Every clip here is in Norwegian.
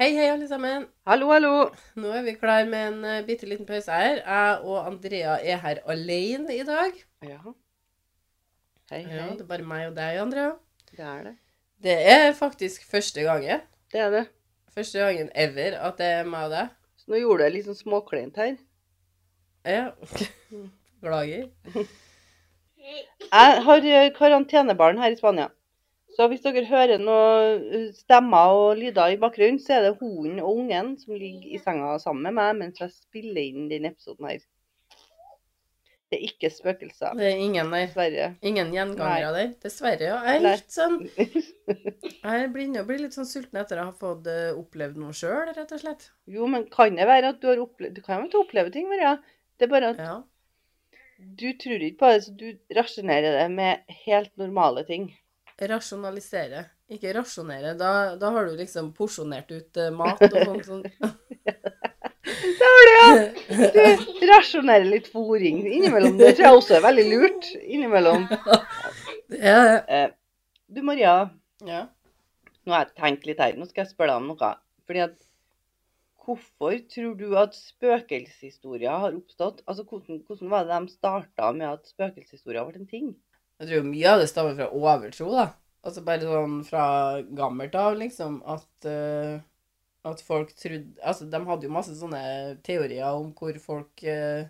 Hei, hei, alle sammen. Hallo, hallo. Nå er vi klar med en uh, bitte liten pause her. Jeg og Andrea er her alene i dag. Ja. Hei, Ja. Det er bare meg og deg, Andrea. Det er det. Det er faktisk første gangen, Det er det. første gangen ever, at det er meg og deg. Så nå gjorde det litt sånn småkleint her. Ja. Beklager. Jeg har eh, karantenebarn her i Spania. Så hvis dere hører noen stemmer og lyder i bakgrunnen, så er det hunden og ungen som ligger i senga sammen med meg mens jeg spiller inn denne episoden her. Det er ikke spøkelser, Det er ingen der. dessverre. Ingen gjengangere der. Dessverre. ja. Jeg er litt sånn Jeg begynner å bli litt sånn sulten etter å ha fått eh, opplevd noe sjøl, rett og slett. Jo, men kan det være at du har opplevd Du kan jo ikke oppleve ting, Maria. Det er bare at Ja. du tror ikke på det, så du rasjonerer det med helt normale ting. Rasjonalisere. Ikke rasjonere. Da, da har du liksom porsjonert ut eh, mat og sånt. sånn. Det har du, ja! Du rasjonerer litt fôring innimellom. Det tror jeg også er veldig lurt innimellom. Det. Eh, du Maria, Ja. nå har jeg tenkt litt her. Nå skal jeg spørre deg om noe. Fordi at Hvorfor tror du at spøkelseshistorier har oppstått? Altså, Hvordan, hvordan var det de starta med at spøkelseshistorier ble en ting? Jeg tror mye av det stammer fra overtro, da. Altså bare sånn fra gammelt av, liksom, at uh, at folk trodde Altså, de hadde jo masse sånne teorier om hvor folk uh,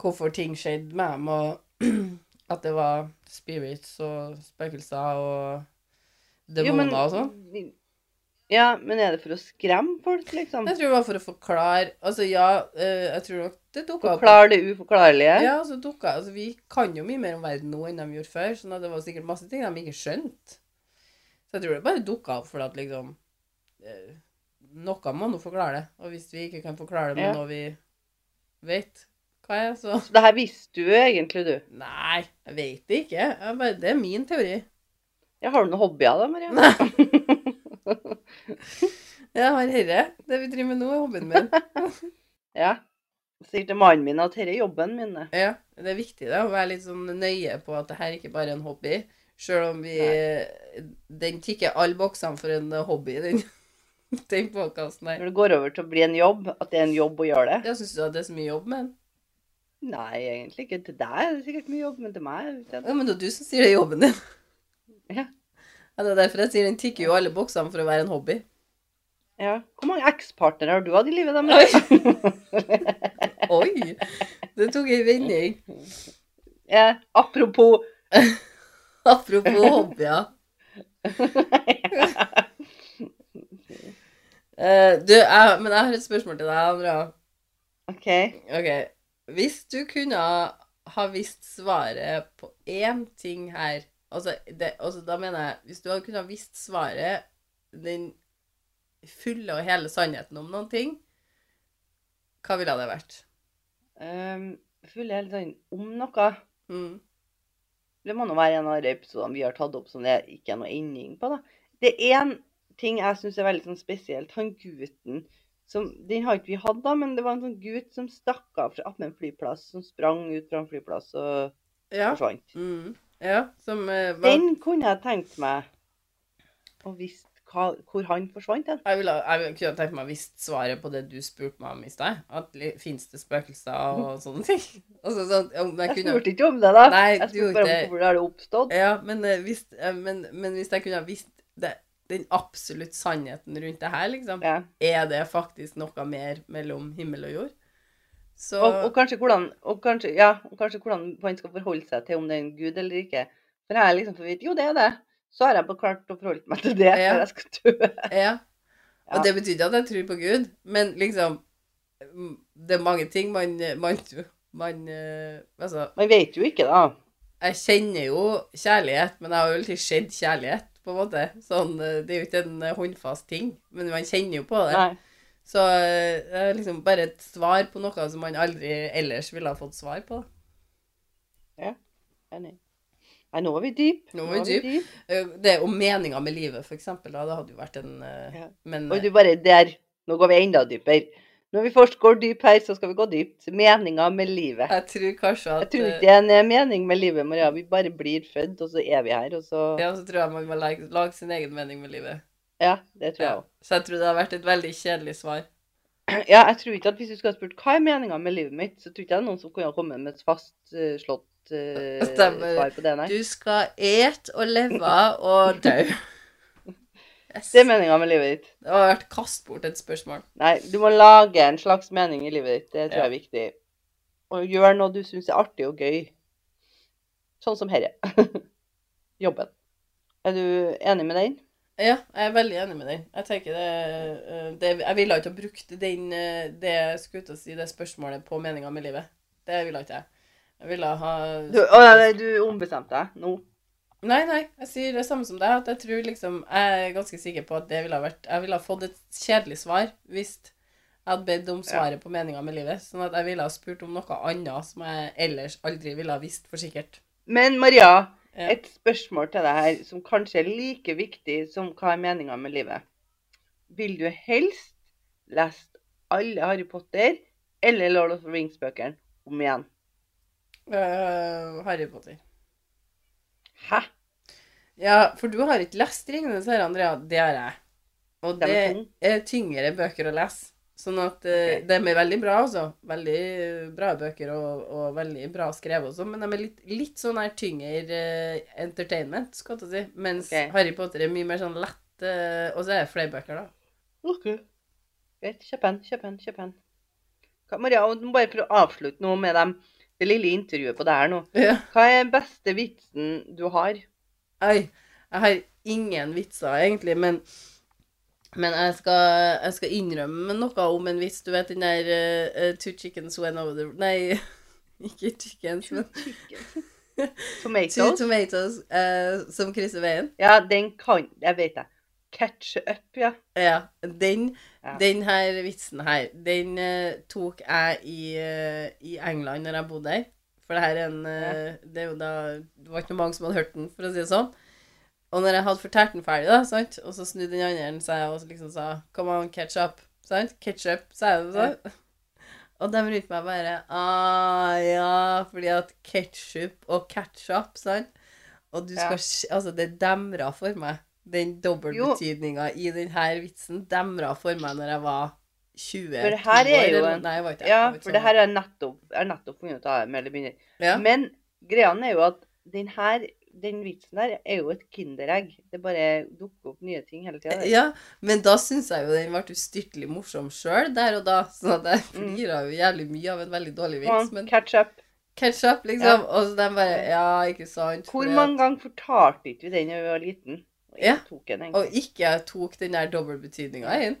Hvorfor ting skjedde med dem, og at det var spirits og spøkelser og demoner og sånn. Ja, men er det for å skremme folk, liksom? Jeg tror det var for å forklare Altså, ja, eh, jeg tror nok det dukka opp Forklare det uforklarlige? Ja, altså dukka Altså, vi kan jo mye mer om verden nå enn de gjorde før, sånn at det var sikkert masse ting de ikke skjønte. Så jeg tror det bare dukka opp fordi at liksom eh, Noe må nå forklare det. Og hvis vi ikke kan forklare det med Ja. noe vi vet hva er, så Så det her visste du egentlig, du. Nei, jeg vet det ikke. Jeg bare, det er min teori. Jeg har du noen hobbyer da, Maria? Jeg har herre. Det vi driver med nå, er hobbyen min. Ja. Sier til mannen min at dette er jobben min. Ja, det er viktig da, å være litt sånn nøye på at det her ikke bare er en hobby. Selv om vi Den tikker alle boksene for en hobby, den, den podkasten her. Når det går over til å bli en jobb, at det er en jobb å gjøre det. Ja, syns du at det er så mye jobb med den? Nei, egentlig ikke. Til deg er det sikkert mye jobb, men til meg. Ja, men det er du som sier det er jobben din. Ja. Ja, Det er derfor jeg sier den tikker jo alle boksene for å være en hobby. Ja. Hvor mange ekspartnere har du hatt i livet? deres? Oi. Oi! Det tok ei vending. Ja, apropos Apropos hobbyer. Eh, du, jeg, men jeg har et spørsmål til deg, Andrea. OK. okay. hvis du kunne ha visst svaret på én ting her, altså, det, altså da mener jeg, hvis du hadde kunnet visst svaret, den fulle og hele sannheten om noen ting, hva ville det vært? Um, fulle hele tiden om noe. Mm. Det må nå være en av de episodene vi har tatt opp som det ikke er noe ending på. da. Det er én ting jeg syns er veldig sånn spesielt. Han gutten som Den har ikke vi hatt, da, men det var en sånn gutt som stakk av fra en flyplass. Som sprang ut fra en flyplass og Ja. forsvant. Mm. Ja, som eh, var, Den kunne jeg tenkt meg å visst hva, hvor han forsvant hen. jeg, ville, jeg kunne tenkt meg å visst svaret på det du spurte meg om i sted. At Fins det spøkelser og sånne ting? Altså, sånn, om jeg Jeg kunne spurte ikke om det, da. Nei, jeg spurte bare om hvor det har oppstått. Ja, men, eh, hvis, eh, men, men hvis jeg kunne ha visst det, den absolutt sannheten rundt det her, liksom, Ja. er det faktisk noe mer mellom himmel og jord? Så Og, og, kanskje hvordan, og, kanskje, ja, og kanskje hvordan man skal forholde seg til om det er en gud eller ikke. For jeg er liksom for vidt, jo det er det. Så har jeg bare klart å forholde meg til det Ja. før jeg skal dø. Ja. Og Ja. det betyr ikke at jeg tror på Gud, men liksom Det er mange ting man, man, man eh, Altså, Man vet jo ikke, da. jeg kjenner jo kjærlighet, men jeg har jo alltid sett kjærlighet, på en måte. Sånn, eh, det er jo ikke en eh, håndfast ting, men man kjenner jo på det. Nei. Så eh, det er liksom bare et svar på noe som man aldri ellers ville ha fått svar på. Ja. Enig. Nei, nå er vi dyp. Nå er vi dyp. Eh, Det om meninga med livet, for eksempel, da, det hadde jo vært en eh, Ja. Men Og du bare der. Nå går vi enda dypere. Når vi først går dyp her, så skal vi gå dypt. Meninga med livet. jeg tror kanskje at Jeg tror ikke det er en mening med livet, Maria. Vi bare blir født, og så er vi her, og så Ja, så tror jeg man må lage, lage sin egen mening med livet. Ja, det tror jeg Ja. Så jeg tror det har vært et veldig kjedelig svar. Ja, jeg tror ikke at hvis du skulle ha spurt hva er meninga med livet mitt, så tror ikke jeg det er noen som kunne ha kommet med et fastslått uh, Stemmer. svar på det, nei. Du skal et og leve og dø. Yes. Det er meninga med livet ditt. Det har vært kast bort et spørsmål. Nei, du må lage en slags mening i livet ditt. Det tror Ja. jeg er viktig. Og gjør noe du syns er artig og gøy. Sånn som herre. Jobben. Er du enig med den? Ja, jeg er veldig enig med den. Jeg tenker det, eh, det Jeg ville ikke ha brukt den, eh, det skulle si, det spørsmålet på meninga med livet. Det ville ikke jeg. Jeg ville ha Du, å, nei, du ombestemte deg nå? Nei, nei, jeg sier det samme som deg. At jeg tror liksom Jeg er ganske sikker på at det ville ha vært Jeg ville ha fått et kjedelig svar hvis jeg hadde bedt om svaret på meninga med livet. Sånn at jeg ville ha spurt om noe annet som jeg ellers aldri ville ha visst for sikkert. Men Maria, Ja. Et spørsmål til deg her som kanskje er like viktig som hva er meninga med livet. Vil du helst lest alle Harry Potter eller Lord of the Rings-bøkene om igjen? Uh, Harry Potter. Hæ? Ja, for du har ikke lest 'Ringenes herre', Andrea. Det har jeg. Og det er tyngre bøker å lese. Sånn at okay. De er veldig bra, altså. Veldig bra bøker og, og veldig bra skrevet også. Men de er litt, litt sånn her tyngre eh, entertainment, skal jeg si. Mens okay. Harry Potter er mye mer sånn lett eh, Og så er det flere bøker, da. OK. Greit. Kjøp en, kjøp en, kjøp en. Hva- Maria, må bare prøve å avslutte noe med dem, det lille intervjuet på det her nå. Ja. Hva er den beste vitsen du har? Oi. Jeg har ingen vitser, egentlig, men men jeg skal, jeg skal innrømme noe om en vits. Du vet den der eh, Two chickens went over the Nei, ikke chickens, men Two Tomatoes? tomatoes eh, som krysser veien. Ja, den kan Jeg vet det. Ketchup, ja. Ja. Den, Ja. den her vitsen her, den uh, tok jeg i, i England når jeg bodde der. For det her er en ja. Det er jo da Det var ikke mange som hadde hørt den, for å si det sånn. Og når jeg hadde fortalt den ferdig, da, sant? og så snudde den andre seg og liksom sa Come on, ketchup. Sant? Ketchup, sa jeg det sånn. Og de rundt meg bare Ah, ja, fordi at ketchup og ketchup, sant? Og du skal ja. Altså, det demra for meg. Den dobbeltbetydninga i denne vitsen demra for meg når jeg var 20 For det her er jo en- Nei, jeg var ikke Ja, for det her har jeg nettopp, har nettopp funnet ut av, mer eller mindre. ja. Men greia er jo at den her, den vitsen der er jo et kinderegg. Det bare dukker opp nye ting hele tida. Ja, men da syns jeg jo den ble ustyrtelig morsom sjøl der og da. Så jeg Mm. flira jo jævlig mye av en veldig dårlig vits. Men catch up. Catch up, liksom. Ja. Og så de bare Ja, ikke sant. Hvor mange at- ganger fortalte ikke vi den da vi var liten? Og ikke Ja. Tok den, Og ikke tok den der dobbeltbetydninga inn.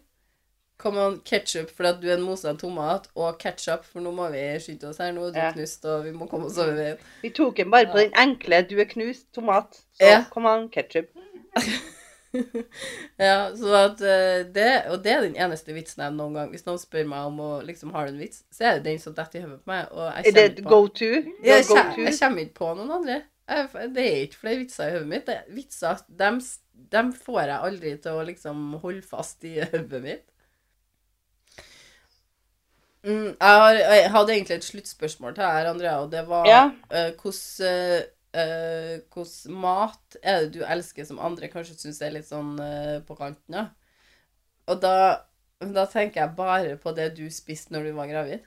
Come on, ketchup fordi at du er en mosa tomat, og ketchup, for nå må vi skynde oss her. Nå er du Ja. knust, og vi må komme oss over veien. Vi tok den bare på den enkle 'du er knust', tomat. Så Ja. kom an, ketchup. ja, så at eh, det Og det er den eneste vitsen jeg noen gang Hvis noen spør meg om å liksom har du en vits, så er det den som detter i hodet på meg. Og jeg Er det kommer go to? jeg, Go to? jeg kommer ikke på noen andre. Jeg, det er ikke flere vitser i hodet mitt. Det, vitser, dem, dem får jeg aldri til å liksom holde fast i hodet mitt. Mm, jeg, har, jeg hadde egentlig et sluttspørsmål til deg, Andrea, og det var Ja. eh, hvordan uh, uh, mat er det du elsker som andre kanskje syns er litt sånn på kanten? Ja? Og da, da tenker jeg bare på det du spiste når du var gravid.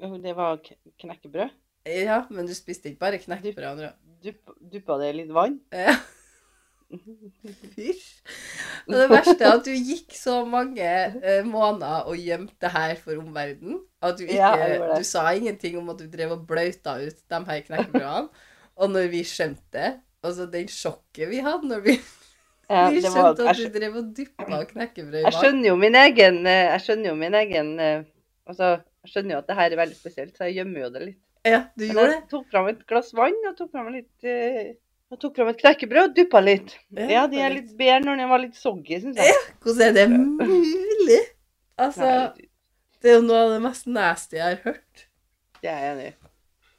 Det var knekkebrød. Ja, men du spiste ikke bare knekkebrød, Andrea. Du duppa det i litt vann. Ja. Fysj. Og det verste er at du gikk så mange uh, måneder og gjemte det her for omverdenen. At du ikke Ja, det. Du sa ingenting om at du drev og bløyta ut de her knekkebrødene. og når vi skjønte det, altså den sjokket vi hadde når vi, Ja, vi det var, skjønte at du drev og dyppa knekkebrød i jeg skjønner jo min egen eh, Jeg skjønner jo min egen eh, Altså, jeg skjønner jo at det her er veldig spesielt, så jeg gjemmer jo det litt. Ja, du Men gjorde jeg tok fram et glass vann og tok fram litt eh, jeg tok fram et knekkebrød og duppa litt. Ja, de er litt. bedre når de var litt soggy, syns jeg. Ja, Hvordan er det mulig? Altså, det er jo noe av det mest nasty jeg har hørt. Det er jeg enig i.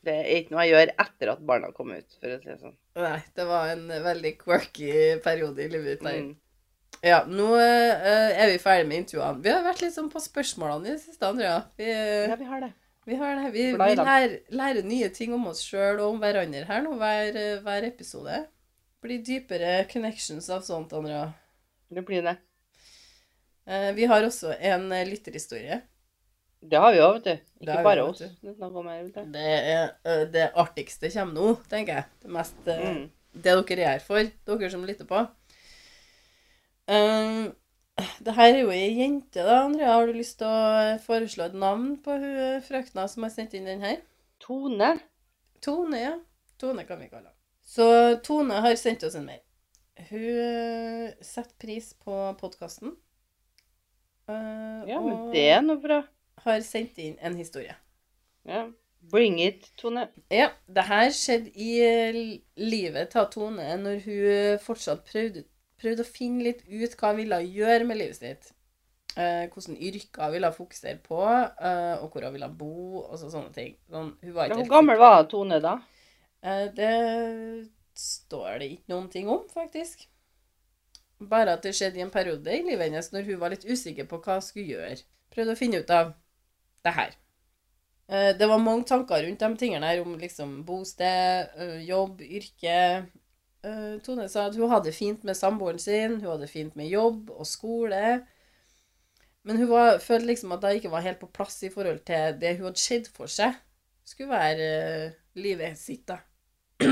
Det er ikke noe jeg gjør etter at barna kom ut, for å si det sånn. Nei, det var en veldig quirky periode i livet ditt der. Mm. Ja, nå eh, er vi ferdig med intervjuene. Vi har vært litt sånn på spørsmålene i det siste, Andrea. Vi, Ja, vi har det. Vi har det. Vi, vi lærer, lærer nye ting om oss sjøl og om hverandre her nå hver, hver episode. Blir dypere connections av sånt, Andrea. Det blir det. Eh, vi har også en eh, lytterhistorie. Det har vi òg, vet du. Ikke det bare oss. Det. Det er eh, det artigste kommer nå, tenker jeg. Det mest Mm. Det dere er her for, dere som lytter på. Um, det her er jo ei jente, da, Andrea. Har du lyst til å foreslå et navn på hun frøkna som har sendt inn den her? Tone. Tone, ja. Tone kan vi kalle henne. Så Tone har sendt oss en mail. Hun eh, setter pris på podkasten. Ja, men det er noe bra. har sendt inn en historie. Ja. Bring it, Tone. Ja, det her skjedde i eh, livet til Tone når hun fortsatt prøvde, prøvde å finne litt ut hva hun ville gjøre med livet sitt. Eh, hvordan yrker hun ville fokusere på, eh, og hvor hun ville bo, og så sånne ting. Sånn, hun var Hvor gammel var Tone da? Eh, det står det ikke noen ting om, faktisk. Bare at det skjedde i en periode i livet hennes når hun var litt usikker på hva hun skulle gjøre. Prøvde å finne ut av det her. Det var mange tanker rundt de tingene her om liksom bosted, jobb, yrke. Eh, Tone sa at hun hadde fint med samboeren sin, hun hadde fint med jobb og skole. Men hun var, følte liksom at det ikke var helt på plass i forhold til det hun hadde sett for seg skulle være uh, livet sitt, da.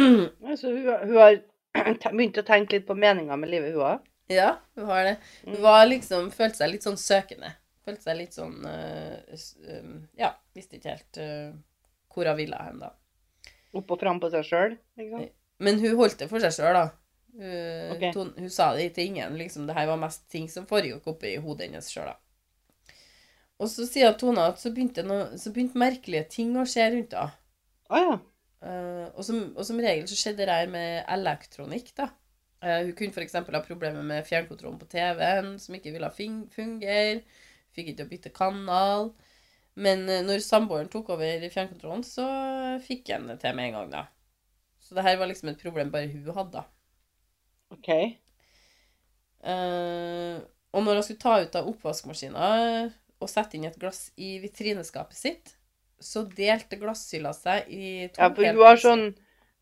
Altså, hun, hun har begynt å tenke litt på meninga med livet, hun òg. Ja, hun har det. Hun Mm. var liksom, følte seg litt sånn søkende. Følte seg litt sånn uh, um, Ja, visste ikke helt hvor hun ville hen, da. Opp og fram på seg sjøl, liksom. Men hun holdt det for seg sjøl, da. Hun, okay. hun, hun sa det til ingen. liksom, Det her var mest ting som foregikk oppi hodet hennes sjøl, da. Og så sier Tone at så begynte, noe, så begynte merkelige ting å skje rundt henne. Å ja. uh, og, som, og som regel så skjedde det her med elektronikk, da. Uh, hun kunne f.eks. ha problemer med fjernkontrollen på TV-en, som ikke ville fungere. Fikk ikke å bytte kanal. Men uh, når samboeren tok over fjernkontrollen, så fikk han det til med en gang, da. Så det her var liksom et problem bare hun hadde. OK. Uh, og når hun skulle ta ut av oppvaskmaskina og sette inn et glass i vitrineskapet sitt, så delte glasshylla seg i to. Ja, for hun har sånn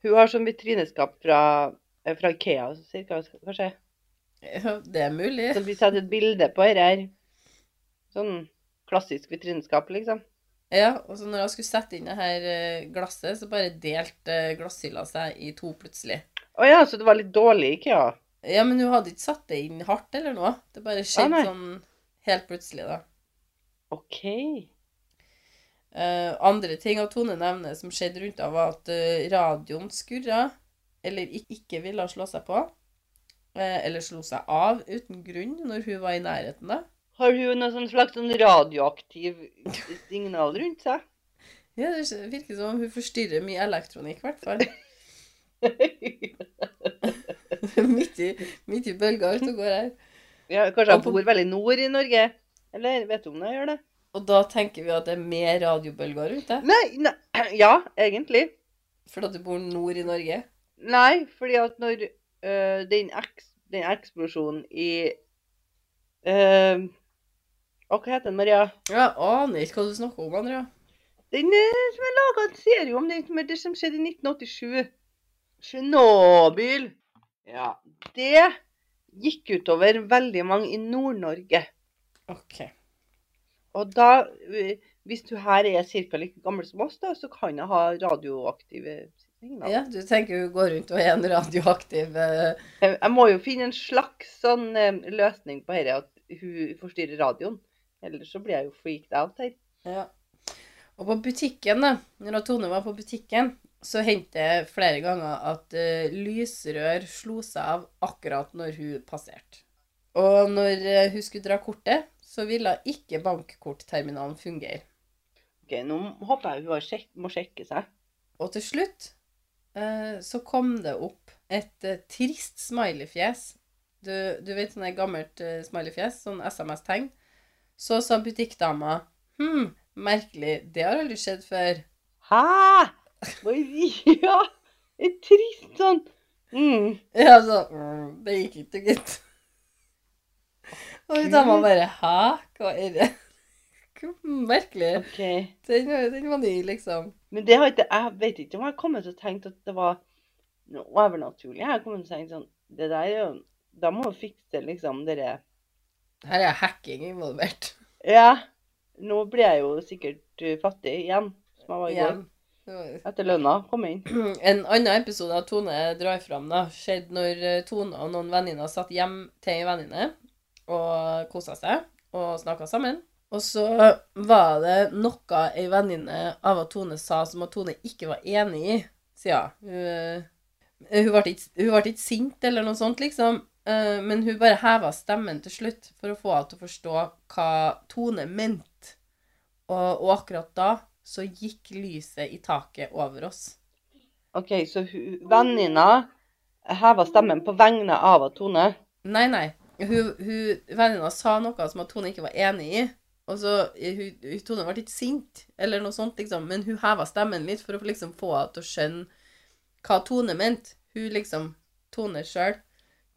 Hun har sånn vitrineskap fra, eh, fra Ikea, cirka, kanskje. Ja, det er mulig. Så vi setter et bilde på her. her. Sånn klassisk vitrineskap, liksom. Ja, og så når jeg skulle sette inn det her eh, glasset, så bare delte eh, glasshylla seg i to plutselig. Å ja, så det var litt dårlig Ikea? Ja, men hun hadde ikke satt det inn hardt eller noe. Det bare skjedde ah, sånn helt plutselig, da. OK. Uh, andre ting av Tone nevner som skjedde rundt henne, var at radioen skurra, eller ikke ville slå seg på. eller slo seg av uten grunn når hun var i nærheten, da. Har hun noe sånn slags sånn radioaktiv signal rundt seg? Ja, det virker som om hun forstyrrer mye elektronikk, i hvert fall. midt, i, midt i bølga ute og går her. ja, kanskje hun bor veldig nord i Norge? Eller vet du om hun gjør det? Og da tenker vi at det er mer radiobølger ute. Nei, nei, ja, egentlig. Fordi at du bor nord i Norge. Nei, fordi at når øh, den, eks, den eksplosjonen i øh, hva heter den, Maria? Jeg aner ikke hva du snakker om, Andrea. Den øh, som er laga en serie om, den som, det som skjedde i 1987. Tsjernobyl. Ja. Det gikk utover veldig mange i Nord-Norge. Ok. Og da, øh, hvis du her er ca. like gammel som oss, da, så kan jeg ha radioaktive signaler. Ja, du tenker hun går rundt og er en radioaktiv uh... Jeg må jo finne en slags sånn eh, løsning på dette, at hun forstyrrer radioen. Ellers så blir jeg jo freaked out her. Ja. Og på butikken, da, når Tone var på butikken, så hendte det flere ganger at uh, lysrør slo seg av akkurat når hun passerte. Og når eh, hun skulle dra kortet, så ville ikke bankkortterminalen fungere. Ok, Nå håper jeg hun har sjek må sjekke seg. Og til slutt uh, så kom det opp et trist smileyfjes. Du, du vet sånn gammelt smileyfjes, sånn SMS-tegn. Så sa butikkdama Hm, merkelig, det har aldri skjedd før. Hæ?! Ja! Det er trist sånn. Mm. Ja, så mm, Det gikk ikke, gitt. Og dama bare Hæ? Hva er det? Merkelig. Okay. Den, den var ny, liksom. Men det har ikke, jeg vet ikke om jeg har kommet til å tenke at det var noe overnaturlig. Jeg har kommet til å tenke sånn Det der er jo Da må vi fikse liksom dere Her er hacking involvert. Ja. Nå blir jeg jo sikkert uh, fattig igjen, som jeg var i går. Etter lønna kom inn. En annen episode av Tone drar fram da, skjedde når eh, Tone og noen venninner satt hjem til ei venninne og kosa seg og snakka sammen. Og så var det noe ei venninne av at Tone sa som at Tone ikke var enig i, sier hun. Eh, Hun ble ikke, hun ble ikke sint eller noe sånt, liksom. Eh, Men hun bare heva stemmen til slutt for å få henne til å forstå hva Tone mente. Og, og akkurat da så gikk lyset i taket over oss. OK, så venninna heva stemmen på vegne av Tone Nei, nei. Hun, hun, venninna sa noe som Tone ikke var enig i. Og så, hun, hun, Tone ble ikke sint, eller noe sånt, liksom. Men hun heva stemmen litt for å liksom få henne til å skjønne hva Tone mente. Hun liksom, Tone sjøl,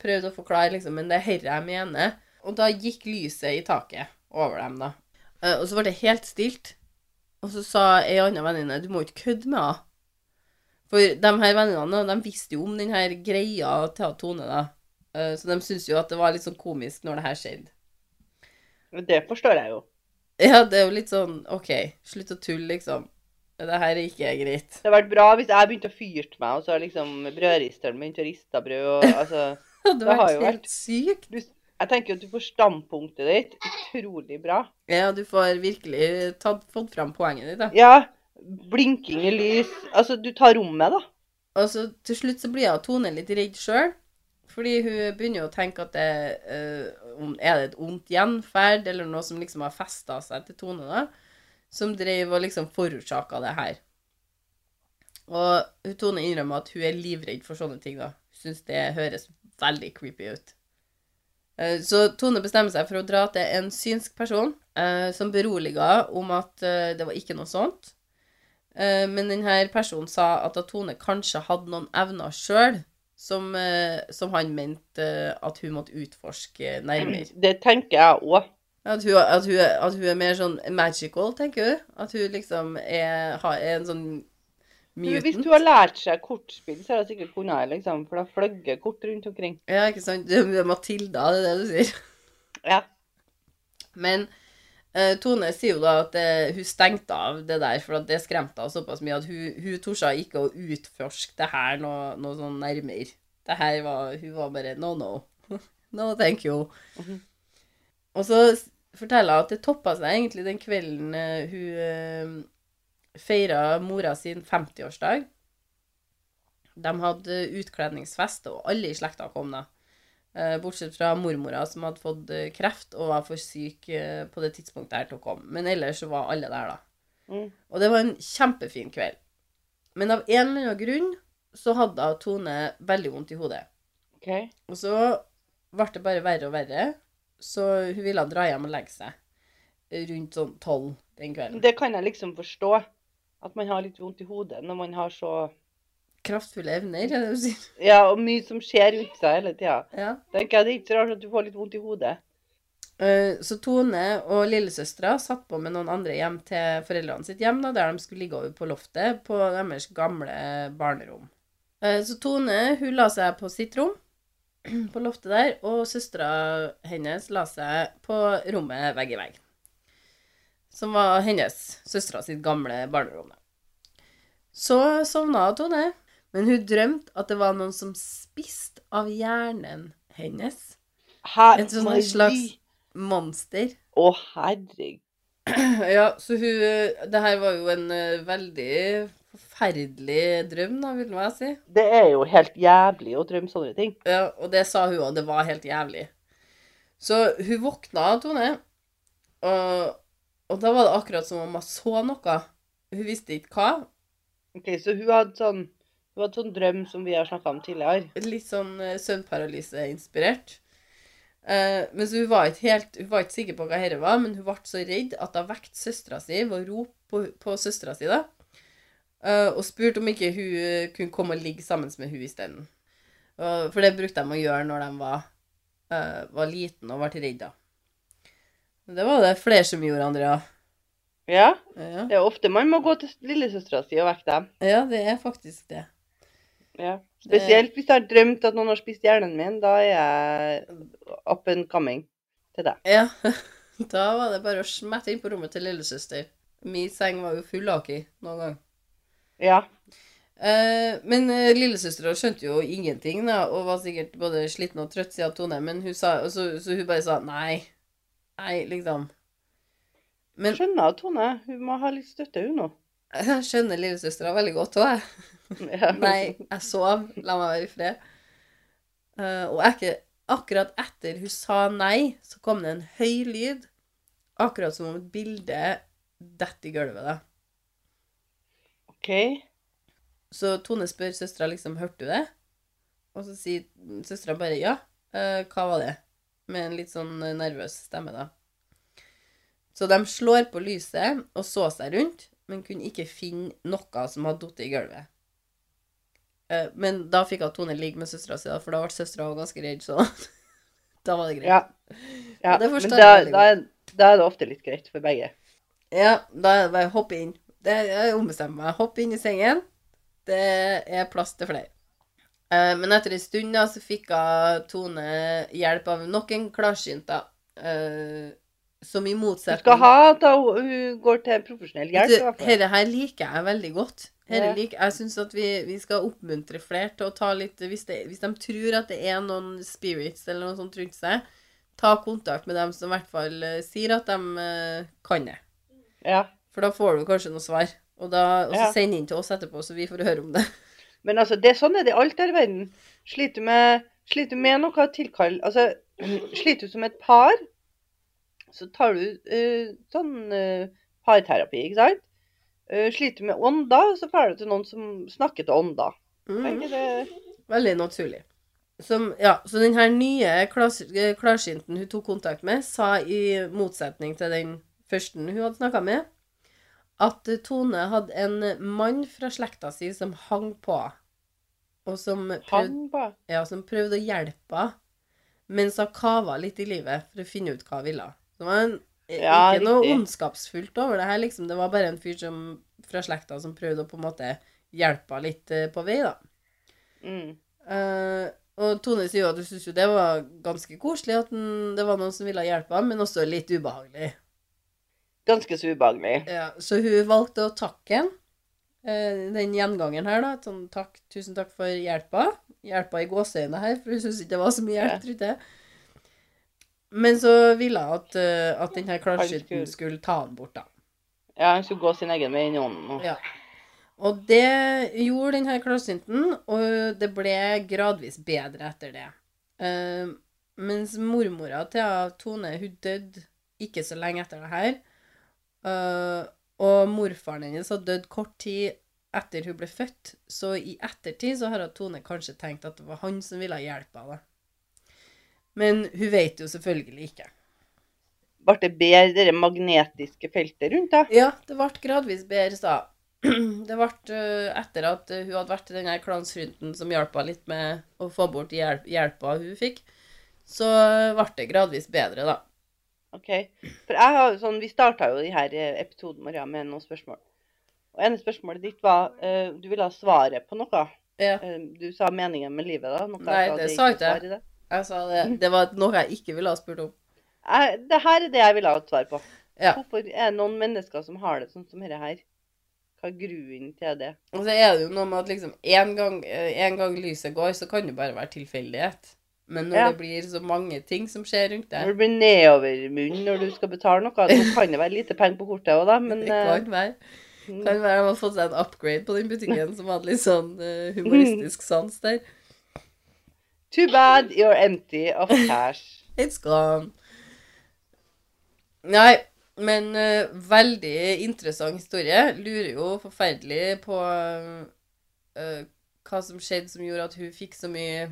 prøvde å forklare, liksom, men det er herre jeg mener. Og da gikk lyset i taket over dem, da. Eh, Og så ble det helt stilt. Og så sa ei anna venninne du må ikke kødde med henne. For de her vennene de visste jo om den her greia til Tone, da. Eh, Så de syntes jo at det var litt sånn komisk når det her skjedde. Det forstår jeg jo. Ja, det er jo litt sånn OK, slutt å tulle, liksom. Det her er ikke greit. Det hadde vært bra hvis jeg begynte å fyrte meg, og så liksom brødristeren begynte å riste brød. Og, altså, Det har har jo vært vært- sykt. du, jeg tenker at du får standpunktet ditt utrolig bra. Ja, du får virkelig tatt, fått fram poenget ditt, da. Ja, blinking i lys. Altså, du tar rommet, da. Og så til slutt så blir jeg Tone litt redd sjøl. Fordi hun begynner jo å tenke at det uh, Er det et ondt gjenferd, eller noe som liksom har festa seg til Tone, da? Som drev og liksom forårsaka det her. Og Tone innrømmer at hun er livredd for sånne ting, da. Hun syns det høres veldig creepy ut. Eh, Så Tone bestemmer seg for å dra til en synsk person eh, som beroliga om at eh, det var ikke noe sånt. Eh, Men denne personen sa at Tone kanskje hadde noen evner sjøl som, som han mente at hun måtte utforske nærmere. Det tenker jeg òg. At at, at hun er mer sånn magical, tenker hun. At hun liksom er, er en sånn Hvis hun du har lært seg kortspill, så har du sikkert kunnet det, liksom. For da fløgger kort rundt omkring. Ja, ikke sant? Det er Matilda, det er det du sier. Ja. Men uh, Tone sier jo da at eh, hun stengte av det der, for at det skremte henne såpass mye at hun, hun torde ikke å utforske det her noe, noe sånn nærmere. Det her var Hun var bare no, no. no, thank you. Mhm. Og så forteller hun at det toppa seg egentlig den kvelden uh, hun uh, feira mora sin 50-årsdag. De hadde utkledningsfest, og alle i slekta kom da. Eh, Bortsett fra mormora, som hadde fått eh, kreft og var for syk eh, på det tidspunktet her til å komme. Men ellers så var alle der, da. Mm. Og det var en kjempefin kveld. Men av en eller annen grunn så hadde Tone veldig vondt i hodet. Okay. Og så ble det bare verre og verre, så hun ville dra hjem og legge seg rundt sånn tolv den kvelden. Det kan jeg liksom forstå. At man har litt vondt i hodet når man har så Kraftfulle evner, er det du sier? Ja, og mye som skjer rundt seg hele tida. Ja. Tenker jeg Det er ikke så rart at du får litt vondt i hodet. Eh, Så Tone og lillesøstera satt på med noen andre hjem til foreldrene sitt hjem, da, der de skulle ligge over på loftet på deres gamle barnerom. Eh, Så Tone hun la seg på sitt rom på loftet der, og søstera hennes la seg på rommet vegg i vegg. Som var hennes søstera sitt gamle barnerom. Så sovna Tone, men hun drømte at det var noen som spiste av hjernen hennes. Her, Et sånt slags monster. Å, herregud. Ja, så hun Det her var jo en eh, veldig forferdelig drøm, da, vil jeg si. Det er jo helt jævlig å drømme sånne ting. Ja, og det sa hun òg, det var helt jævlig. Så hun våkna, Tone, og, og da var det akkurat som om hun så noe. Hun visste ikke hva. Ok, Så hun hadde sånn hun hadde sånn drøm som vi har snakka om tidligere. Litt sånn uh, søvnparalyseinspirert. Uh, Eh, men så hun var ikke helt Hun var ikke sikker på hva dette var, men hun ble så redd at hun vekket søstera si ved å rope på, på søstera si, da. uh, og spurte om ikke hun kunne komme og ligge sammen med hun isteden. Uh, for det brukte de å gjøre når de var, uh, var liten og ble redda. Det var det flere som gjorde, Andrea. Ja, Ja, det er ofte man må gå til lillesøstera si og vekke dem. ja det er faktisk det. Ja. Spesielt hvis jeg har drømt at noen har spist hjernen min. Da er jeg up and coming til deg. Ja. Da var det bare å smette inn på rommet til lillesøster. Min seng var jo fullaki noen gang. Ja. Eh, men uh, lillesøstera skjønte jo ingenting, da, og var sikkert både sliten og trøtt siden Tone, men hun sa, så, så hun bare sa nei. Nei, liksom. Men Skjønner at Tone. Hun må ha litt støtte, hun nå. jeg skjønner lillesøstera veldig godt òg, jeg. Ja. Nei, jeg sov. La meg være i fred. Uh, og ikke, akkurat etter hun sa nei, så kom det en høy lyd. Akkurat som om et bilde detter i gulvet. da. OK. Så Tone spør søstera liksom, hørte du det? Og så sier søstera bare ja. Uh, hva var det? Med en litt sånn eh, nervøs stemme, da. Så de slår på lyset og så seg rundt, men kunne ikke finne noe som hadde falt i gulvet. Eh, men da fikk hun Tone ligge med søstera si, for da ble søstera ganske redd, så da var det greit. Ja. ja. det Men da, da, da er det ofte litt greit for begge. Ja, da er det bare å hoppe inn. Det Jeg ombestemmer meg. Hopp inn i sengen. Det er plass til flere. Eh, men etter en stund da, så fikk hun Tone hjelp av nok en klarsynt, da. Eh, som i motsetning Du skal ha at hun går til profesjonell hjelp. Dette her liker jeg veldig godt. Herre Ja. lik, jeg syns at vi, vi skal oppmuntre flere til å ta litt hvis, det, hvis de tror at det er noen spirits eller noe sånt rundt seg, ta kontakt med dem som i hvert fall eh, sier at de kan det. Ja. For da får du kanskje noe svar. Og, da, og så Ja. send inn til oss etterpå, så vi får høre om det. Men altså, det sånn er det i alt her i verden. Sliter du med, sliter med noe tilkall Altså, sliter du som et par, så tar du uh, sånn uh, parterapi, ikke sant? Uh, sliter du med ånder, så drar du til noen som snakker til ånder. Er Mm. Veldig naturlig. Som, ja, så den her nye eh, klarsynten hun tok kontakt med, sa i motsetning til den første hun hadde snakka med, at Tone hadde en mann fra slekta si som hang på, og som prøvde, ja, som prøvde å hjelpe henne, mens hun kava litt i livet for å finne ut hva hun ville. Det var en, eh, Ja, ikke noe riktig. ondskapsfullt over det her, liksom. Det var bare en fyr som, fra slekta som prøvde å på en måte hjelpe henne litt eh, på vei, da. Mm. Uh, og Tone sier jo at hun syns jo det var ganske koselig at den, det var noen som ville hjelpe henne, men også litt ubehagelig. Ganske så ubehagelig. Ja, så hun valgte å takke han, eh, den gjengangeren her, da. Sånn takk, tusen takk for hjelpa. Hjelpa i gåseøynene her, for hun syntes ikke det var så mye hjelp, tror jeg. Men så ville hun at, eh, at denne klarskytten skulle- skulle ta han bort, da. Ja, han skulle gå sin egen vei inn i ånden. og- Ja. Og det gjorde denne klarsynten, og det ble gradvis bedre etter det. Uh, mens mormora til Tone, hun døde ikke så lenge etter det her. Eh, og morfaren hennes hadde dødd kort tid etter hun ble født, så i ettertid så har Tone kanskje tenkt at det var han som ville hjelpe henne. Men hun vet jo selvfølgelig ikke. Ble det bedre, det magnetiske feltet rundt da? Ja, det ble gradvis bedre, sa Det ble eh, etter at hun hadde vært i den klansfrynten som hjalp henne litt med å få bort hjelp, hjelpa hun fikk, så ble det gradvis bedre, da. Ok. For jeg har jo sånn, Vi starta jo de her eh, episoden Maria, med noen spørsmål. Og ene spørsmålet ditt var uh, Du ville ha svaret på noe. Ja, Uh, du sa meningen med livet, da. Noe Nei, det sa ikke jeg. det. jeg sa det. Det var noe jeg ikke ville ha spurt om. Jeg, det her er det jeg ville ha et svar på. Ja. Hvorfor er det noen mennesker som har det sånn som dette her? Hva er grunnen til det? Og så er det jo noe med at liksom en gang, en gang lyset går, så kan det bare være tilfeldighet. Men når Ja. det blir så mange ting som skjer rundt deg Når det blir nedovermunn når du skal betale noe, så kan det være lite penger på kortet òg, da. Men det eh, kan være Det Kan være de har fått seg en upgrade på den butikken som hadde litt sånn eh, humoristisk sans der. too bad you're empty of cash. It's gone. Nei, men uh, veldig interessant historie. Lurer jo forferdelig på uh, hva som skjedde som gjorde at hun fikk så mye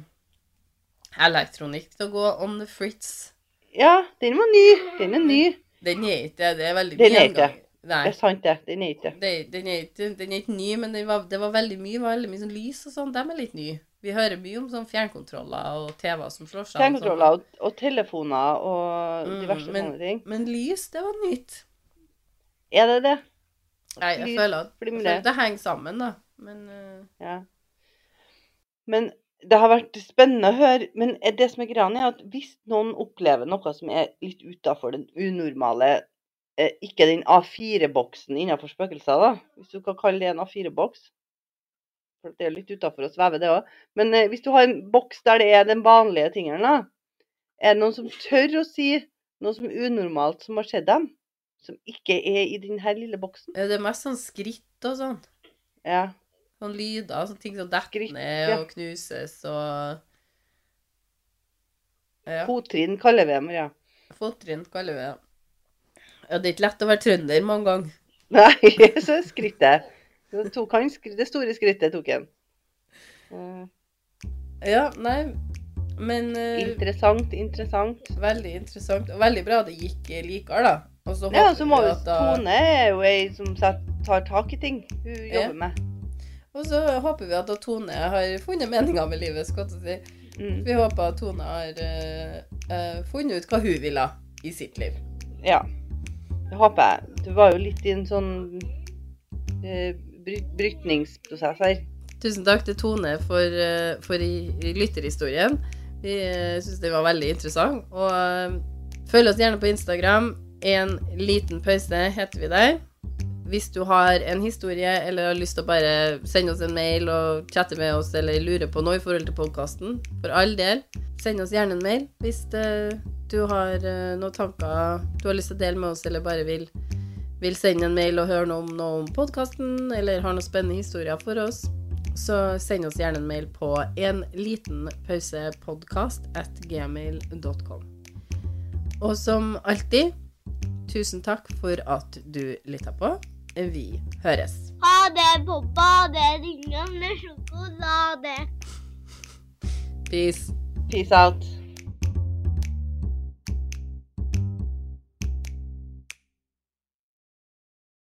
elektronikk til å gå on the fritz. Ja, den var ny. Den er ny. Den er ikke det. Det er veldig Den mye er ikke. Nei. Det er sant, det. Den er ikke. Det, den, er ikke, den er ikke ny, men var, det var veldig mye, var veldig mye sånn lys og sånn. De er litt nye. Vi hører mye om sånn fjernkontroller og TV-er som slår seg. sånn. Fjernkontroller og, og telefoner og Mm, diverse men- sånne ting. Men lys, det var nytt. Er det det? Nei, jeg Lys føler at, jeg føler at det henger sammen, da. Men uh... Ja. Men det har vært spennende å høre. Men det som er greia, er at hvis noen opplever noe som er litt utafor den unormale eh, Ikke den A4-boksen innenfor spøkelser, da, hvis du kan kalle det en A4-boks. For det er litt utafor å sveve, det òg. Men eh, hvis du har en boks der det er den vanlige tingen, da, er det noen som tør å si noe som er unormalt som har skjedd dem? Som ikke er i denne lille boksen? Det er mest sånn skritt og sånn. Ja. Sånn lyder, sånne ting som detter ned og knuses og Ja. Fottrinn kaller vi dem, ja. Fottrinn kaller vi det. Ja, det er ikke lett å være trønder mange ganger. Nei, så skrittet. Det tok han det store skrittet tok han. Uh. Ja, nei, men uh, interessant, interessant. veldig interessant. Og veldig bra det gikk likere, da. Og så Ja, så må jo Tone er jo ei som tar tak i ting hun Ja. jobber med. Og så håper vi at Tone har funnet meninga med livet, skal jeg si. Mm. Vi håper at Tone har eh, funnet ut hva hun ville i sitt liv. Ja. Det håper jeg. Du var jo litt i en sånn uh, bry brytningsprosess her. Tusen takk til Tone for, uh, for lytterhistorien. Vi uh, syns den var veldig interessant. Og følg oss gjerne på Instagram. En liten pause heter vi der. Hvis du har en historie eller har lyst til å bare sende oss en mail og chatte med oss eller lure på noe i forhold til podkasten, for all del, send oss gjerne en mail hvis eh, du har eh, noen tanker du har lyst til å dele med oss, eller bare vil, vil sende en mail og høre noe om, noe om podkasten, eller har noen spennende historier for oss så send oss gjerne en mail på en at gmail.com. Og som alltid, tusen takk for at du lytta på. Vi høres. Ha det pappa. badet, ringer med sjokolade. Peace. Peace out.